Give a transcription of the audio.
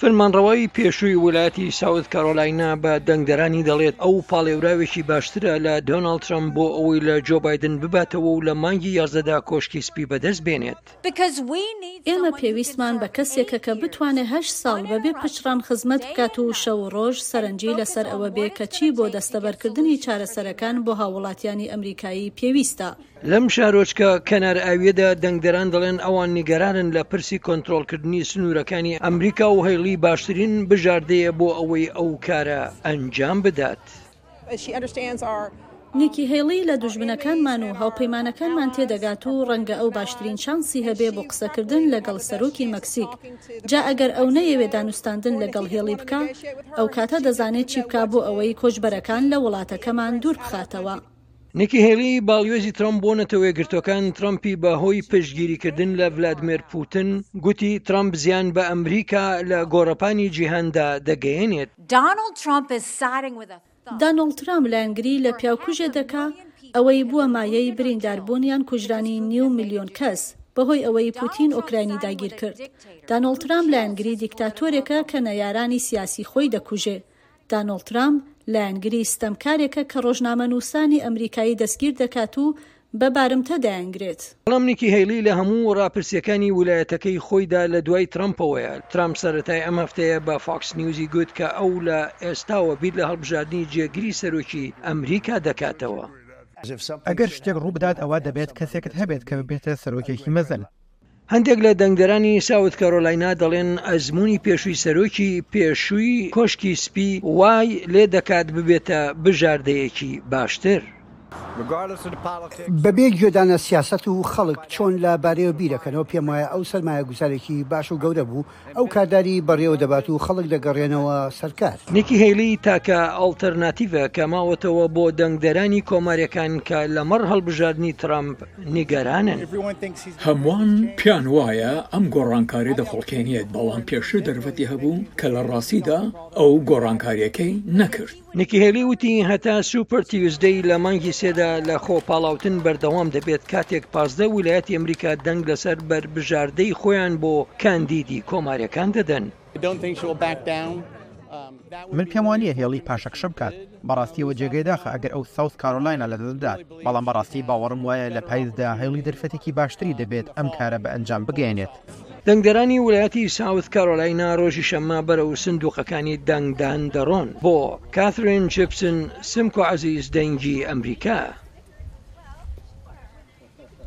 فەرمانڕەوای پێشووی ویلایەتی ساوت کارۆلاینا بە دەنگدەرانی دەڵێت ئەو پاڵێوراوێکی باشترە لە دۆناڵد ترەمپ بۆ ئەوەی لە جۆ بایدن بباتەوە و لە مانگی یازدەدا کۆشکی سپی بەدەست بێنێت. ئێمە پێویستمان بە کەسێکە کە بتوانێت هەشت ساڵ بەبێ پچڕان خزمەت بکات و شەو و ڕۆژ سەرنجی لەسەر ئەوە بێ کە چی بۆ دەستەبەرکردنی چارەسەرەکان بۆ هاووڵاتیانی ئەمریکایی پێویستە. لەم شارۆچکە کەنارئاوییەدا دەنگدەران دەڵێن ئەوان نیگەرانن لە پرسی کۆنترۆڵکردنی سنوورەکانی ئەمریکا و هەیڵی باشترین بژاردەیە بۆ ئەوەی ئەو کارە ئەنجام بدات. نیکی هەیڵی لە دوژمنەکانمان و هاوپەیمانەکانمان تێدەگات و ڕەنگە ئەو باشترین چانسی هەبێ بۆ قسەکردن لەگەڵ سەرۆکی مەکسیک. جا ئەگەر ئەو نەیەوێ دانوستاندن لەگەڵ هێڵی بکا، ئەوکاتە دەزانێ چی بکا بۆ ئەوەی کۆچبەرەکان لە وڵاتەکەمان دوور بخاتەوە. نیکی هێلی باڵیۆزی ترەمپ بۆ نەتەوەیەکگرتووەکان ترەمپی بە هۆی پشتگیریکردن لە ڤلادمێر پوتن گوتی ترەمپ زیان بە ئەمریکا لە گۆڕەپانی جیهاندا دەگەیەنێت. Donald Trump is siding with a thug. دانۆڵد ترامپ لایەنگری لە پیاوکوژێ دەکا ئەوەی بووە مایەی بریندار بوون یان کوژرانی نیو ملیۆن کەس بەهۆی ئەوەی پوتین ئۆکراینی داگیرکرد دانۆڵد ترامپ لایەنگری دیکتاتۆرێکە کە نەیارانی سیاسی خۆی دەکوژێ دانۆڵد ترامپ لایەنگری ستەمکارێکە کە ڕۆژنامەنووسانی ئەمریکایی دەستگیر دەکات و بە بارمتە دەیانگرێت. بەڵام نیکی هەیلی لە هەموو ڕاپرسییەکانی ویلایەتەکەی خۆیدا لە دوای ترامپەوەیە. ترامپ سەرەتای ئەم هەفتەیە بە فۆکس نیوزی گوت کە ئەو لە ئێستاوە بیر لە هەڵبژاردنی جێگری سەرۆکی ئەمریکا دەکاتەوە. ئەگەر شتێک ڕووبدات ئەوا دەبێت کەسێکت هەبێت کە ببێتە سەرۆکێکی مەزن. هەندێک لە دەنگدەرانی ساوت کارۆلاینا دەڵێن ئەزموونی پێشووی سەرۆکی پێشووی کۆشکی سپی وای لێ دەکات ببێتە بژاردەیەکی باشتر. بەبێ گوێدان لە سیاسەت و خەڵک چۆن لە بارەیەوە بیرەکەنەوە، پێموایە ئەو سەرمایەگوزارێکی باش و گەورە بوو، ئەو کارداری بەڕێوە دەبات و خەڵک دەگەڕێنەوە سەر کار. نیکی هەیلی تاکە ئەڵتەرناتیڤە کە ماوەتەوە بۆ دەنگدەرانی کۆماریەکان کە لەمەڕ هەڵبژاردنی ترەمپ نیگەرانن. هەمووان پێیان وایە ئەم گۆڕانکاریە دەخوڵقێنێت، بەڵام پێشتر دەرفەتی هەبوو کە لە ڕاستیدا ئەو گۆڕانکاریەکەی نەکرد. نیکی هێلی وتی هەتا سوپەر تیوزدەی لە مانگی سێدا لە خۆپاڵاوتن بەردەوام دەبێت کاتێک پازدە ویلایەتی ئەمریکا دەنگ لەسەر بەربژاردەی خۆیان بۆ کاندیدی کۆماریەکان دەدەن. من پێم وانیە هێڵی پاشەکشە بکات بەڕاستیەوە جێگەی داخە ئەگەر ئەو ساوس کارۆلاینا لە دەست بدات بەڵام بەڕاستی باوەڕم وایە لە پایزدا هێڵی دەرفەتێکی باشتری دەبێت ئەم کارە بە ئەنجام بگەیەنێت. دەنگدەرانی ویلایەتی ساوث کارۆلاینا ڕۆژی شەممە بەرەو سندوقەکانی دەنگدان دەڕۆن بۆ کاثرین جیپسن سمکۆ عەزیز دەنگی ئەمریکا.